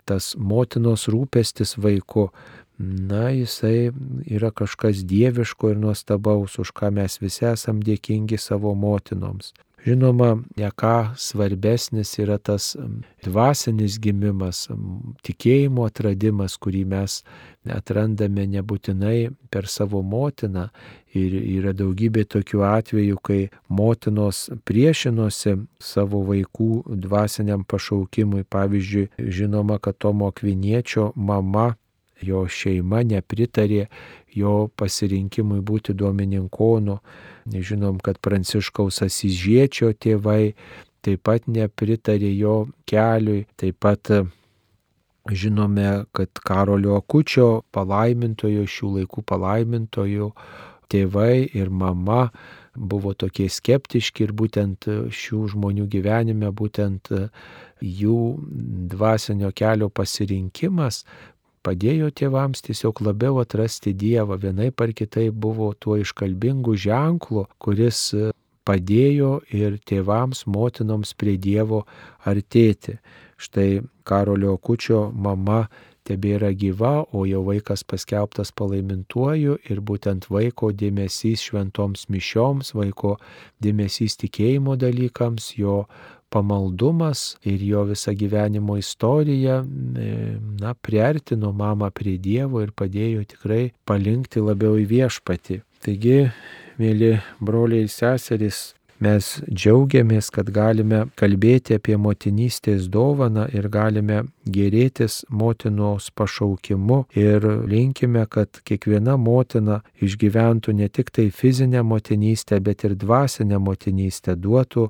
[SPEAKER 1] Tas motinos rūpestis vaiku, na, jisai yra kažkas dieviško ir nuostabaus, už ką mes visi esam dėkingi savo motinoms. Žinoma, ne ką svarbesnis yra tas dvasinis gimimas, tikėjimo atradimas, kurį mes atrandame nebūtinai per savo motiną. Ir yra daugybė tokių atvejų, kai motinos priešinosi savo vaikų dvasiniam pašaukimui. Pavyzdžiui, žinoma, kad Tomo Akviniečio mama jo šeima nepritarė jo pasirinkimui būti duomeninkonu. Nežinom, kad Pranciškaus Asižiečio tėvai taip pat nepritarė jo keliui, taip pat e, žinome, kad Karolio Akučio palaimintojo, šių laikų palaimintojo tėvai ir mama buvo tokie skeptiški ir būtent šių žmonių gyvenime, būtent jų dvasinio kelio pasirinkimas padėjo tėvams tiesiog labiau atrasti Dievą. Vienai par kitai buvo tuo iškalbingu ženklu, kuris e, padėjo ir tėvams, motinoms prie Dievo artėti. Štai Karolio Kučio mama tebėra gyva, o jau vaikas paskelbtas palaimintuoju ir būtent vaiko dėmesys šventoms mišioms, vaiko dėmesys tikėjimo dalykams, jo pamaldumas ir jo visa gyvenimo istorija, na, priartino mamą prie Dievo ir padėjo tikrai palinkti labiau į viešpatį. Taigi, mėly broliai ir seserys, Mes džiaugiamės, kad galime kalbėti apie motinystės dovaną ir galime gerėtis motinos pašaukimu ir linkime, kad kiekviena motina išgyventų ne tik tai fizinę motinystę, bet ir dvasinę motinystę, duotų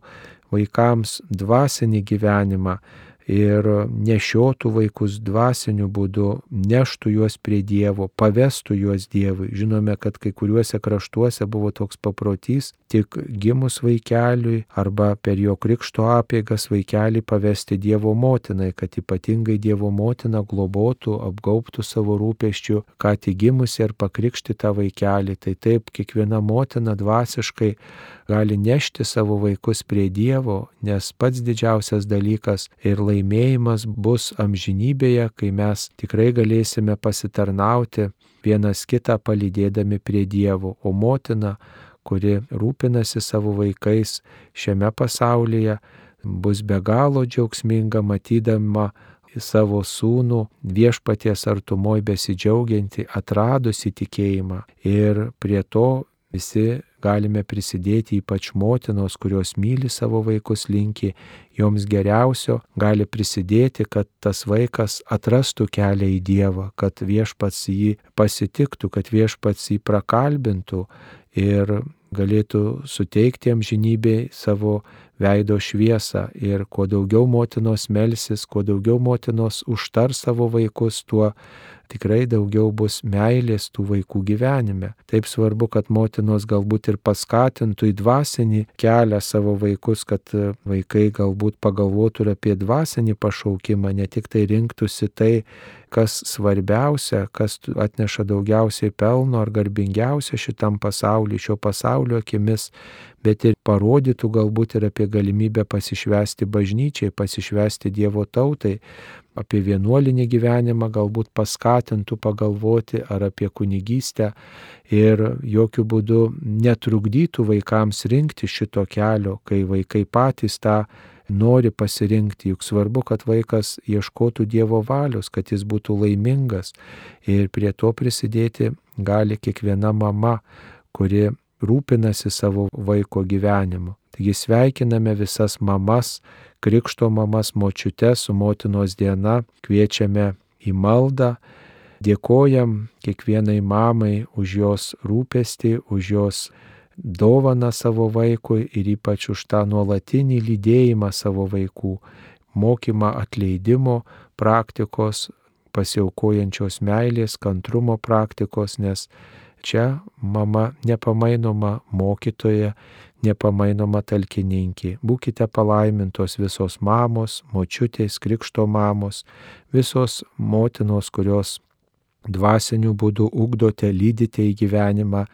[SPEAKER 1] vaikams dvasinį gyvenimą ir nešiotų vaikus dvasiniu būdu, neštų juos prie Dievo, pavestų juos Dievui. Žinome, kad kai kuriuose kraštuose buvo toks paprotys, tik gimus vaikeliui arba per jo krikšto apėgas vaikelį pavesti Dievo motinai, kad ypatingai Dievo motina globotų, apgaubtų savo rūpeščių, ką tik gimusi ir pakrikšti tą vaikelį. Tai taip, kiekviena motina dvasiškai gali nešti savo vaikus prie Dievo, nes pats didžiausias dalykas ir laimėjimas bus amžinybėje, kai mes tikrai galėsime pasitarnauti vienas kitą palydėdami prie Dievo, o motina, kuri rūpinasi savo vaikais šiame pasaulyje, bus be galo džiaugsminga matydama savo sūnų viešpaties artumoj besidžiaugianti, atradusi tikėjimą. Ir prie to visi galime prisidėti, ypač motinos, kurios myli savo vaikus, linki joms geriausio, gali prisidėti, kad tas vaikas atrastų kelią į Dievą, kad viešpats jį pasitiktų, kad viešpats jį prakalbintų ir galėtų suteikti amžinybei savo veido šviesą. Ir kuo daugiau motinos melsis, kuo daugiau motinos užtar savo vaikus, tuo tikrai daugiau bus meilės tų vaikų gyvenime. Taip svarbu, kad motinos galbūt ir paskatintų į dvasinį kelią savo vaikus, kad vaikai galbūt pagalvotų ir apie dvasinį pašaukimą, ne tik tai rinktųsi tai, kas svarbiausia, kas atneša daugiausiai pelno ar garbingiausia šitam pasauliu, šio pasaulio akimis, bet ir parodytų galbūt ir apie galimybę pasišvesti bažnyčiai, pasišvesti Dievo tautai, apie vienuolinį gyvenimą galbūt paskatintų pagalvoti ar apie kunigystę ir jokių būdų netrukdytų vaikams rinkti šito kelio, kai vaikai patys tą nori pasirinkti, juk svarbu, kad vaikas ieškotų Dievo valios, kad jis būtų laimingas. Ir prie to prisidėti gali kiekviena mama, kuri rūpinasi savo vaiko gyvenimu. Taigi sveikiname visas mamas, krikšto mamas, močiutes su motinos diena, kviečiame į maldą, dėkojam kiekvienai mamai už jos rūpestį, už jos dovaną savo vaikui ir ypač už tą nuolatinį lydėjimą savo vaikų, mokymą atleidimo praktikos, pasiaukojančios meilės, kantrumo praktikos, nes čia mama nepamainoma mokytoja, nepamainoma talkininkė. Būkite palaimintos visos mamos, močiutės, krikšto mamos, visos motinos, kurios dvasiniu būdu ugdote, lydite į gyvenimą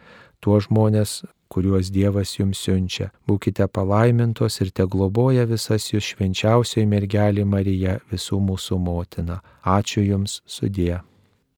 [SPEAKER 1] tuos žmonės, kuriuos Dievas jums siunčia. Būkite palaimintos ir te globoja visas jūs švenčiausiai mergelė Marija, visų mūsų motina. Ačiū Jums sudė.